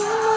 Oh,